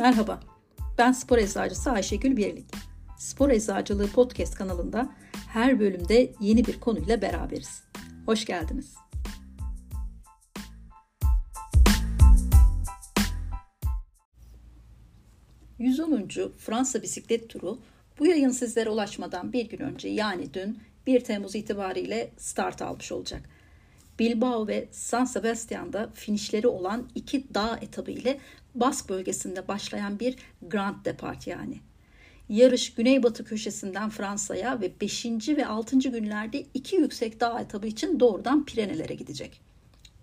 Merhaba, ben spor eczacısı Ayşegül Birlik. Spor Eczacılığı Podcast kanalında her bölümde yeni bir konuyla beraberiz. Hoş geldiniz. ...110. Fransa bisiklet turu bu yayın sizlere ulaşmadan bir gün önce yani dün 1 Temmuz itibariyle start almış olacak. Bilbao ve San Sebastian'da finişleri olan iki dağ etabı ile Bask bölgesinde başlayan bir Grand Depart yani. Yarış güneybatı köşesinden Fransa'ya ve 5. ve 6. günlerde iki yüksek dağ etabı için doğrudan Pirenelere gidecek.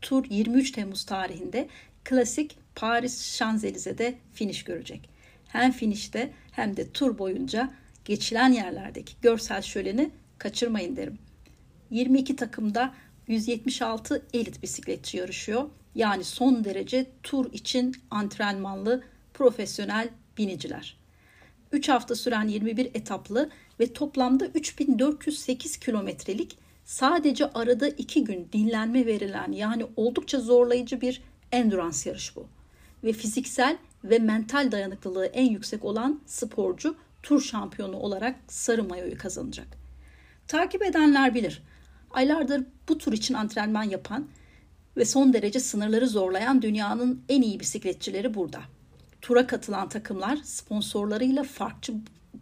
Tur 23 Temmuz tarihinde klasik Paris Şanzelize'de finish görecek. Hem finişte hem de tur boyunca geçilen yerlerdeki görsel şöleni kaçırmayın derim. 22 takımda 176 elit bisikletçi yarışıyor. Yani son derece tur için antrenmanlı profesyonel biniciler. 3 hafta süren 21 etaplı ve toplamda 3408 kilometrelik sadece arada 2 gün dinlenme verilen yani oldukça zorlayıcı bir endurance yarış bu. Ve fiziksel ve mental dayanıklılığı en yüksek olan sporcu tur şampiyonu olarak sarı mayoyu kazanacak. Takip edenler bilir. Aylardır bu tur için antrenman yapan ve son derece sınırları zorlayan dünyanın en iyi bisikletçileri burada. Tura katılan takımlar sponsorlarıyla farklı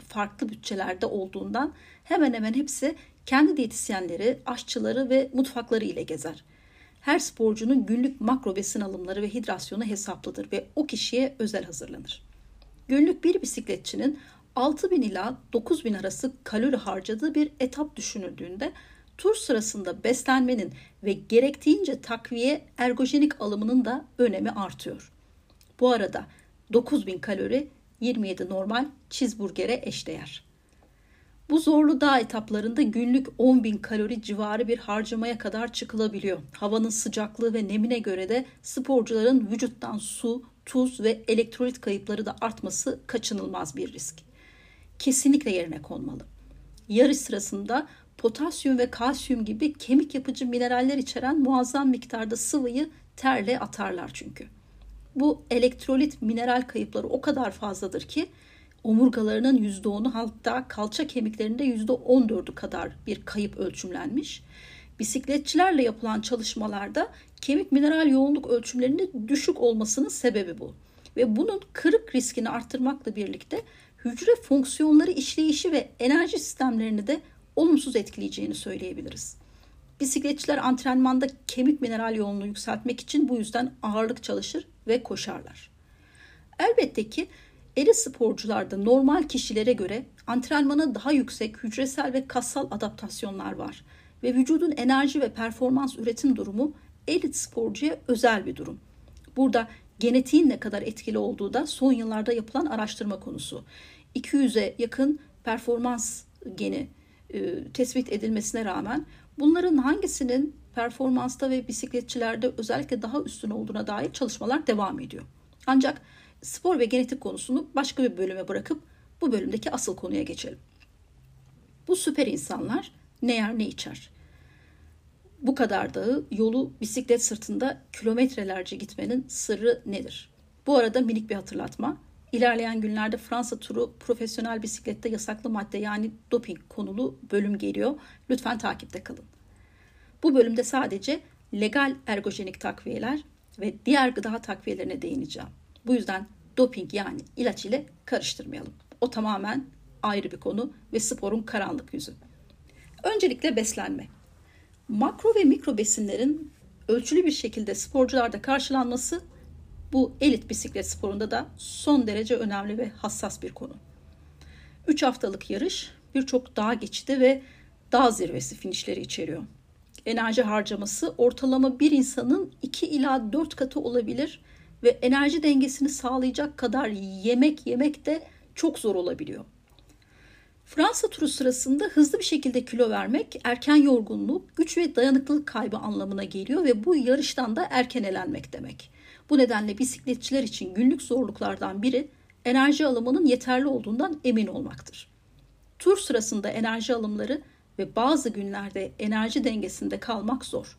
farklı bütçelerde olduğundan hemen hemen hepsi kendi diyetisyenleri, aşçıları ve mutfakları ile gezer. Her sporcunun günlük makro besin alımları ve hidrasyonu hesaplıdır ve o kişiye özel hazırlanır. Günlük bir bisikletçinin 6000 ila 9000 arası kalori harcadığı bir etap düşünüldüğünde tur sırasında beslenmenin ve gerektiğince takviye ergojenik alımının da önemi artıyor. Bu arada 9000 kalori 27 normal cheeseburger'e eşdeğer. Bu zorlu dağ etaplarında günlük 10.000 kalori civarı bir harcamaya kadar çıkılabiliyor. Havanın sıcaklığı ve nemine göre de sporcuların vücuttan su, tuz ve elektrolit kayıpları da artması kaçınılmaz bir risk. Kesinlikle yerine konmalı. Yarış sırasında potasyum ve kalsiyum gibi kemik yapıcı mineraller içeren muazzam miktarda sıvıyı terle atarlar çünkü. Bu elektrolit mineral kayıpları o kadar fazladır ki omurgalarının %10'u hatta kalça kemiklerinde %14'ü kadar bir kayıp ölçümlenmiş. Bisikletçilerle yapılan çalışmalarda kemik mineral yoğunluk ölçümlerinin düşük olmasının sebebi bu. Ve bunun kırık riskini arttırmakla birlikte hücre fonksiyonları işleyişi ve enerji sistemlerini de olumsuz etkileyeceğini söyleyebiliriz. Bisikletçiler antrenmanda kemik mineral yoğunluğu yükseltmek için bu yüzden ağırlık çalışır ve koşarlar. Elbette ki eri sporcularda normal kişilere göre antrenmana daha yüksek hücresel ve kassal adaptasyonlar var ve vücudun enerji ve performans üretim durumu elit sporcuya özel bir durum. Burada genetiğin ne kadar etkili olduğu da son yıllarda yapılan araştırma konusu. 200'e yakın performans geni e, tespit edilmesine rağmen bunların hangisinin performansta ve bisikletçilerde özellikle daha üstün olduğuna dair çalışmalar devam ediyor. Ancak spor ve genetik konusunu başka bir bölüme bırakıp bu bölümdeki asıl konuya geçelim. Bu süper insanlar ne yer ne içer. Bu kadar dağı yolu bisiklet sırtında kilometrelerce gitmenin sırrı nedir? Bu arada minik bir hatırlatma. İlerleyen günlerde Fransa turu profesyonel bisiklette yasaklı madde yani doping konulu bölüm geliyor. Lütfen takipte kalın. Bu bölümde sadece legal ergojenik takviyeler ve diğer gıda takviyelerine değineceğim. Bu yüzden doping yani ilaç ile karıştırmayalım. O tamamen ayrı bir konu ve sporun karanlık yüzü. Öncelikle beslenme. Makro ve mikro besinlerin ölçülü bir şekilde sporcularda karşılanması bu elit bisiklet sporunda da son derece önemli ve hassas bir konu. 3 haftalık yarış birçok dağ geçidi ve dağ zirvesi finişleri içeriyor. Enerji harcaması ortalama bir insanın 2 ila 4 katı olabilir ve enerji dengesini sağlayacak kadar yemek yemek de çok zor olabiliyor. Fransa turu sırasında hızlı bir şekilde kilo vermek erken yorgunluk, güç ve dayanıklılık kaybı anlamına geliyor ve bu yarıştan da erken elenmek demek. Bu nedenle bisikletçiler için günlük zorluklardan biri enerji alımının yeterli olduğundan emin olmaktır. Tur sırasında enerji alımları ve bazı günlerde enerji dengesinde kalmak zor.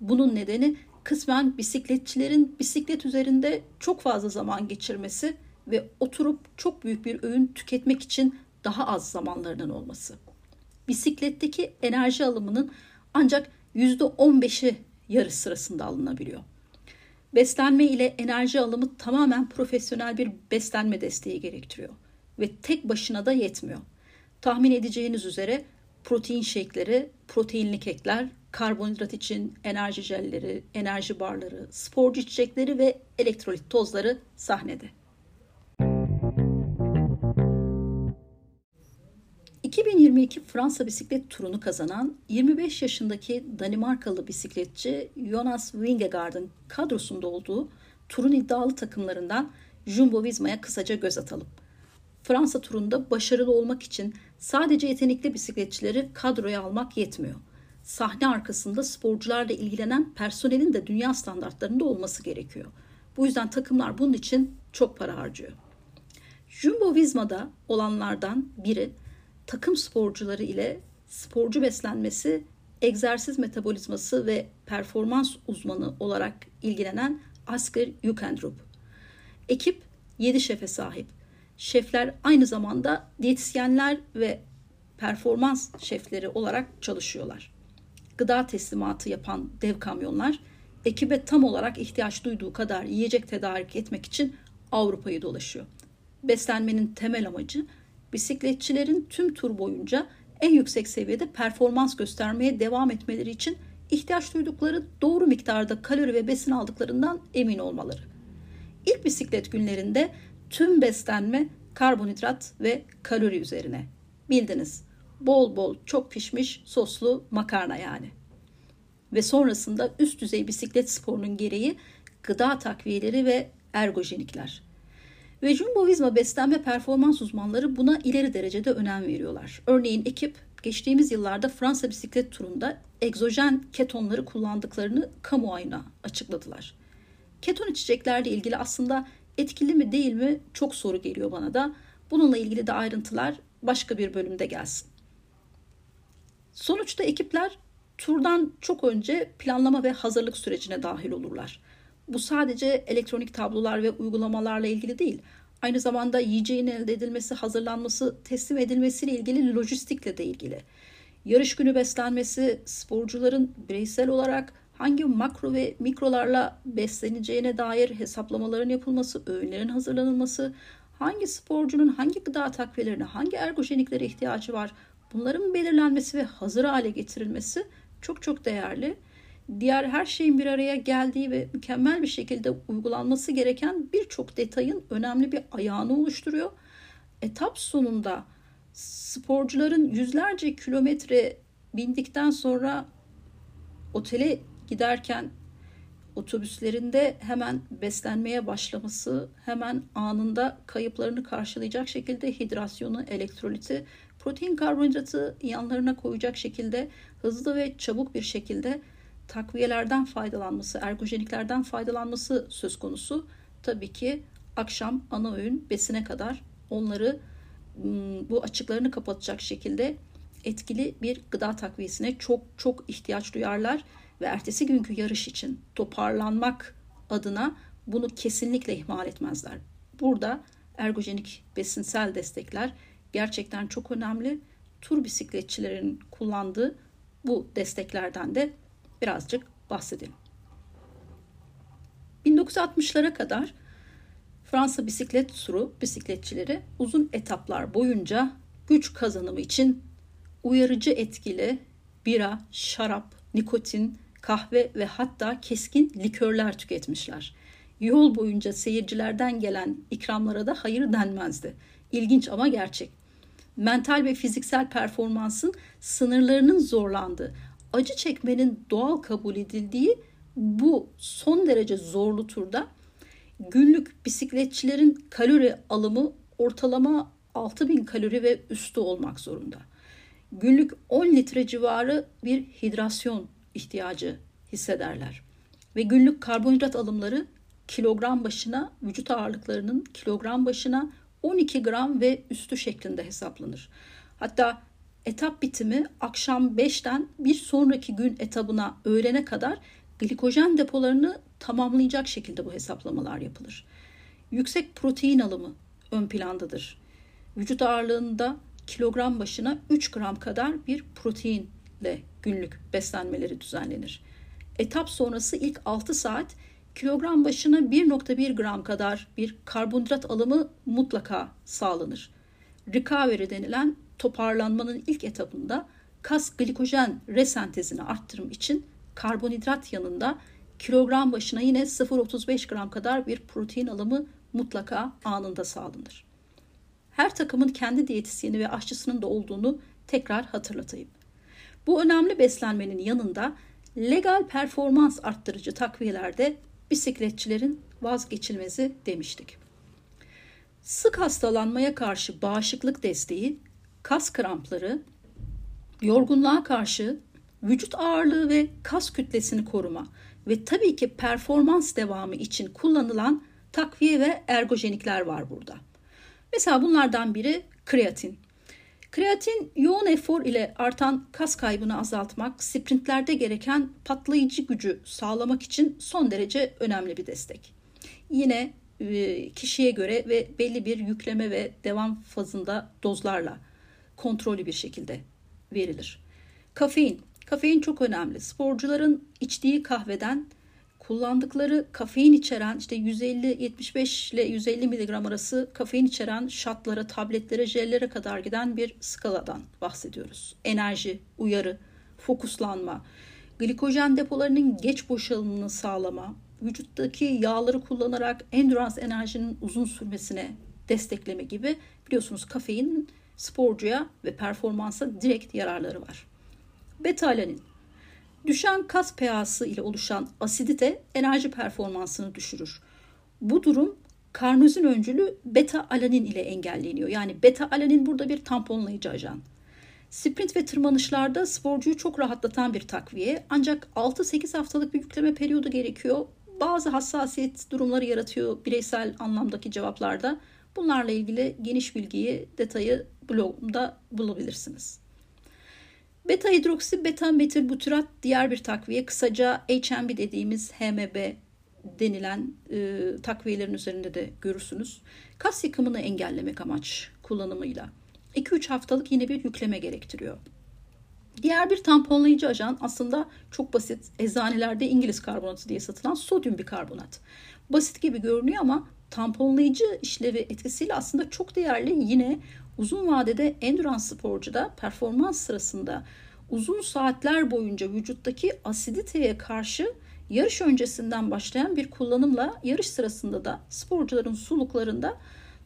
Bunun nedeni kısmen bisikletçilerin bisiklet üzerinde çok fazla zaman geçirmesi ve oturup çok büyük bir öğün tüketmek için daha az zamanlarının olması. Bisikletteki enerji alımının ancak %15'i yarış sırasında alınabiliyor. Beslenme ile enerji alımı tamamen profesyonel bir beslenme desteği gerektiriyor ve tek başına da yetmiyor. Tahmin edeceğiniz üzere protein şekleri, proteinli kekler, karbonhidrat için enerji jelleri, enerji barları, sporcu içecekleri ve elektrolit tozları sahnede. 2022 Fransa bisiklet turunu kazanan 25 yaşındaki Danimarkalı bisikletçi Jonas Vingegaard'ın kadrosunda olduğu turun iddialı takımlarından Jumbo Visma'ya kısaca göz atalım. Fransa turunda başarılı olmak için sadece yetenekli bisikletçileri kadroya almak yetmiyor. Sahne arkasında sporcularla ilgilenen personelin de dünya standartlarında olması gerekiyor. Bu yüzden takımlar bunun için çok para harcıyor. Jumbo Visma'da olanlardan biri takım sporcuları ile sporcu beslenmesi, egzersiz metabolizması ve performans uzmanı olarak ilgilenen Asker Jukendrup. Ekip 7 şefe sahip. Şefler aynı zamanda diyetisyenler ve performans şefleri olarak çalışıyorlar. Gıda teslimatı yapan dev kamyonlar ekibe tam olarak ihtiyaç duyduğu kadar yiyecek tedarik etmek için Avrupa'yı dolaşıyor. Beslenmenin temel amacı bisikletçilerin tüm tur boyunca en yüksek seviyede performans göstermeye devam etmeleri için ihtiyaç duydukları doğru miktarda kalori ve besin aldıklarından emin olmaları. İlk bisiklet günlerinde tüm beslenme karbonhidrat ve kalori üzerine. Bildiniz. Bol bol çok pişmiş soslu makarna yani. Ve sonrasında üst düzey bisiklet sporunun gereği gıda takviyeleri ve ergojenikler. Ve Jumbo Visma beslenme performans uzmanları buna ileri derecede önem veriyorlar. Örneğin ekip geçtiğimiz yıllarda Fransa bisiklet turunda egzojen ketonları kullandıklarını kamuoyuna açıkladılar. Keton içeceklerle ilgili aslında etkili mi değil mi çok soru geliyor bana da. Bununla ilgili de ayrıntılar başka bir bölümde gelsin. Sonuçta ekipler turdan çok önce planlama ve hazırlık sürecine dahil olurlar. Bu sadece elektronik tablolar ve uygulamalarla ilgili değil. Aynı zamanda yiyeceğin elde edilmesi, hazırlanması, teslim edilmesiyle ilgili lojistikle de ilgili. Yarış günü beslenmesi, sporcuların bireysel olarak hangi makro ve mikrolarla besleneceğine dair hesaplamaların yapılması, öğünlerin hazırlanılması, hangi sporcunun hangi gıda takviyelerine, hangi ergojeniklere ihtiyacı var, bunların belirlenmesi ve hazır hale getirilmesi çok çok değerli diğer her şeyin bir araya geldiği ve mükemmel bir şekilde uygulanması gereken birçok detayın önemli bir ayağını oluşturuyor. Etap sonunda sporcuların yüzlerce kilometre bindikten sonra otele giderken otobüslerinde hemen beslenmeye başlaması, hemen anında kayıplarını karşılayacak şekilde hidrasyonu, elektroliti, protein karbonhidratı yanlarına koyacak şekilde hızlı ve çabuk bir şekilde takviyelerden faydalanması, ergojeniklerden faydalanması söz konusu. Tabii ki akşam ana öğün besine kadar onları bu açıklarını kapatacak şekilde etkili bir gıda takviyesine çok çok ihtiyaç duyarlar ve ertesi günkü yarış için toparlanmak adına bunu kesinlikle ihmal etmezler. Burada ergojenik besinsel destekler gerçekten çok önemli. Tur bisikletçilerin kullandığı bu desteklerden de birazcık bahsedelim. 1960'lara kadar Fransa bisiklet turu bisikletçileri uzun etaplar boyunca güç kazanımı için uyarıcı etkili bira, şarap, nikotin, kahve ve hatta keskin likörler tüketmişler. Yol boyunca seyircilerden gelen ikramlara da hayır denmezdi. İlginç ama gerçek. Mental ve fiziksel performansın sınırlarının zorlandığı, acı çekmenin doğal kabul edildiği bu son derece zorlu turda günlük bisikletçilerin kalori alımı ortalama 6000 kalori ve üstü olmak zorunda. Günlük 10 litre civarı bir hidrasyon ihtiyacı hissederler. Ve günlük karbonhidrat alımları kilogram başına vücut ağırlıklarının kilogram başına 12 gram ve üstü şeklinde hesaplanır. Hatta etap bitimi akşam 5'ten bir sonraki gün etabına öğlene kadar glikojen depolarını tamamlayacak şekilde bu hesaplamalar yapılır. yüksek protein alımı ön plandadır. Vücut ağırlığında kilogram başına 3 gram kadar bir proteinle günlük beslenmeleri düzenlenir. Etap sonrası ilk 6 saat kilogram başına 1.1 gram kadar bir karbonhidrat alımı mutlaka sağlanır. Recovery denilen toparlanmanın ilk etapında kas glikojen resentezini arttırım için karbonhidrat yanında kilogram başına yine 0.35 gram kadar bir protein alımı mutlaka anında sağlanır. Her takımın kendi diyetisyeni ve aşçısının da olduğunu tekrar hatırlatayım. Bu önemli beslenmenin yanında legal performans arttırıcı takviyelerde bisikletçilerin vazgeçilmezi demiştik. Sık hastalanmaya karşı bağışıklık desteği, kas krampları, yorgunluğa karşı vücut ağırlığı ve kas kütlesini koruma ve tabii ki performans devamı için kullanılan takviye ve ergojenikler var burada. Mesela bunlardan biri kreatin. Kreatin yoğun efor ile artan kas kaybını azaltmak, sprintlerde gereken patlayıcı gücü sağlamak için son derece önemli bir destek. Yine e, kişiye göre ve belli bir yükleme ve devam fazında dozlarla kontrollü bir şekilde verilir. Kafein. Kafein çok önemli. Sporcuların içtiği kahveden kullandıkları kafein içeren işte 150-75 ile 150 mg arası kafein içeren şatlara, tabletlere, jellere kadar giden bir skaladan bahsediyoruz. Enerji, uyarı, fokuslanma, glikojen depolarının geç boşalımını sağlama, vücuttaki yağları kullanarak endurance enerjinin uzun sürmesine destekleme gibi biliyorsunuz kafein sporcuya ve performansa direkt yararları var. Beta-alanin Düşen kas pH'sı ile oluşan asidite enerji performansını düşürür. Bu durum karnozin öncülü beta alanin ile engelleniyor. Yani beta alanin burada bir tamponlayıcı ajan. Sprint ve tırmanışlarda sporcuyu çok rahatlatan bir takviye ancak 6-8 haftalık bir yükleme periyodu gerekiyor. Bazı hassasiyet durumları yaratıyor bireysel anlamdaki cevaplarda. Bunlarla ilgili geniş bilgiyi, detayı blogumda bulabilirsiniz. Beta hidroksi beta metil butyrat diğer bir takviye kısaca HMB dediğimiz HMB denilen e, takviyelerin üzerinde de görürsünüz. Kas yıkımını engellemek amaç kullanımıyla. 2-3 haftalık yine bir yükleme gerektiriyor. Diğer bir tamponlayıcı ajan aslında çok basit. Eczanelerde İngiliz karbonatı diye satılan sodyum bikarbonat. Basit gibi görünüyor ama tamponlayıcı işlevi etkisiyle aslında çok değerli. Yine uzun vadede endurance sporcuda performans sırasında uzun saatler boyunca vücuttaki asiditeye karşı yarış öncesinden başlayan bir kullanımla yarış sırasında da sporcuların suluklarında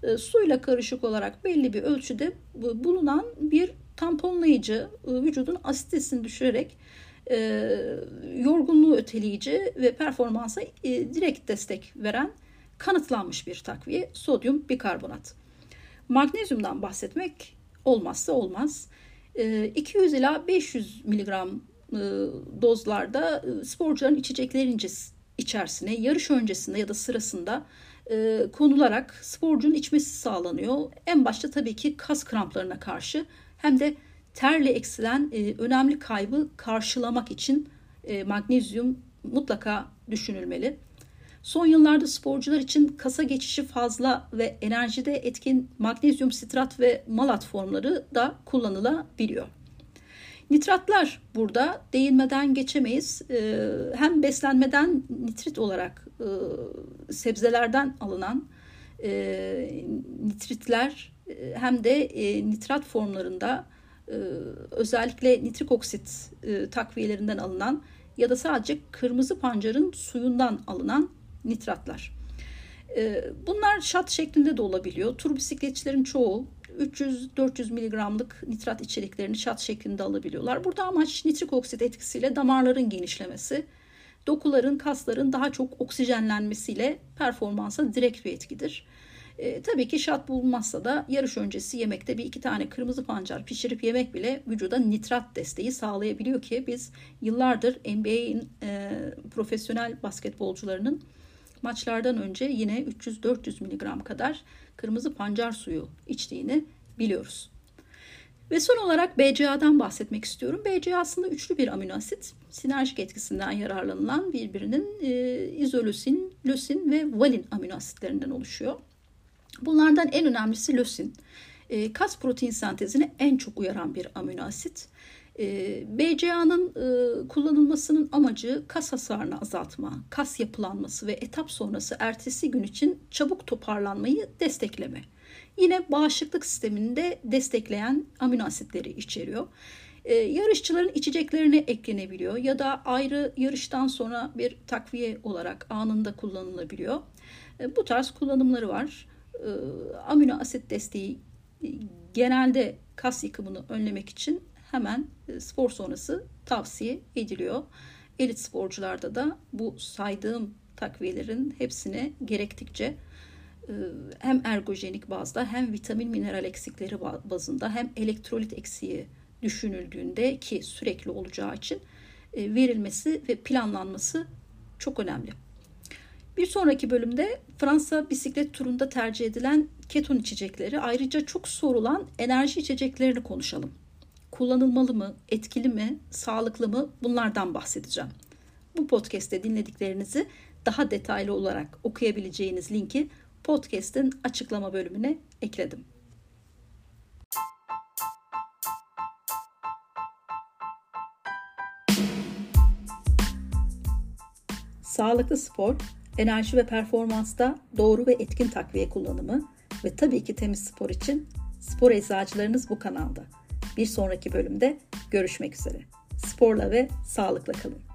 e, suyla karışık olarak belli bir ölçüde bulunan bir tamponlayıcı e, vücudun asiditesini düşürerek e, yorgunluğu öteleyici ve performansa e, direkt destek veren kanıtlanmış bir takviye sodyum bikarbonat. Magnezyumdan bahsetmek olmazsa olmaz. 200 ee, ila 500 miligram e, dozlarda e, sporcuların içeceklerin içerisine yarış öncesinde ya da sırasında e, konularak sporcunun içmesi sağlanıyor. En başta tabii ki kas kramplarına karşı hem de terle eksilen önemli kaybı karşılamak için magnezyum mutlaka düşünülmeli. Son yıllarda sporcular için kasa geçişi fazla ve enerjide etkin magnezyum sitrat ve malat formları da kullanılabiliyor. Nitratlar burada değinmeden geçemeyiz. Ee, hem beslenmeden nitrit olarak e, sebzelerden alınan e, nitritler e, hem de nitrat formlarında özellikle nitrik oksit takviyelerinden alınan ya da sadece kırmızı pancarın suyundan alınan nitratlar. Ee, bunlar şat şeklinde de olabiliyor. Tur bisikletçilerin çoğu 300-400 miligramlık nitrat içeriklerini şat şeklinde alabiliyorlar. Burada amaç nitrik oksit etkisiyle damarların genişlemesi, dokuların, kasların daha çok oksijenlenmesiyle performansa direkt bir etkidir. E, tabii ki şat bulunmazsa da yarış öncesi yemekte bir iki tane kırmızı pancar pişirip yemek bile vücuda nitrat desteği sağlayabiliyor ki biz yıllardır NBA'in e, profesyonel basketbolcularının maçlardan önce yine 300-400 mg kadar kırmızı pancar suyu içtiğini biliyoruz. Ve son olarak BCA'dan bahsetmek istiyorum. BCA aslında üçlü bir amino asit. Sinerjik etkisinden yararlanılan birbirinin e, izolösin, lösin ve valin amino asitlerinden oluşuyor. Bunlardan en önemlisi lösin. E, kas protein sentezine en çok uyaran bir amino asit. E, BCA'nın e, kullanılmasının amacı kas hasarını azaltma, kas yapılanması ve etap sonrası ertesi gün için çabuk toparlanmayı destekleme. Yine bağışıklık sisteminde destekleyen amino asitleri içeriyor. Ee, yarışçıların içeceklerine eklenebiliyor ya da ayrı yarıştan sonra bir takviye olarak anında kullanılabiliyor. Ee, bu tarz kullanımları var. Ee, amino asit desteği e, genelde kas yıkımını önlemek için hemen e, spor sonrası tavsiye ediliyor. Elit sporcularda da bu saydığım takviyelerin hepsine gerektikçe e, hem ergojenik bazda hem vitamin mineral eksikleri bazında hem elektrolit eksiği düşünüldüğünde ki sürekli olacağı için e, verilmesi ve planlanması çok önemli. Bir sonraki bölümde Fransa bisiklet turunda tercih edilen keton içecekleri ayrıca çok sorulan enerji içeceklerini konuşalım. Kullanılmalı mı, etkili mi, sağlıklı mı bunlardan bahsedeceğim. Bu podcast'te dinlediklerinizi daha detaylı olarak okuyabileceğiniz linki podcast'in açıklama bölümüne ekledim. Sağlıklı spor, enerji ve performansta doğru ve etkin takviye kullanımı ve tabii ki temiz spor için spor eczacılarınız bu kanalda. Bir sonraki bölümde görüşmek üzere. Sporla ve sağlıkla kalın.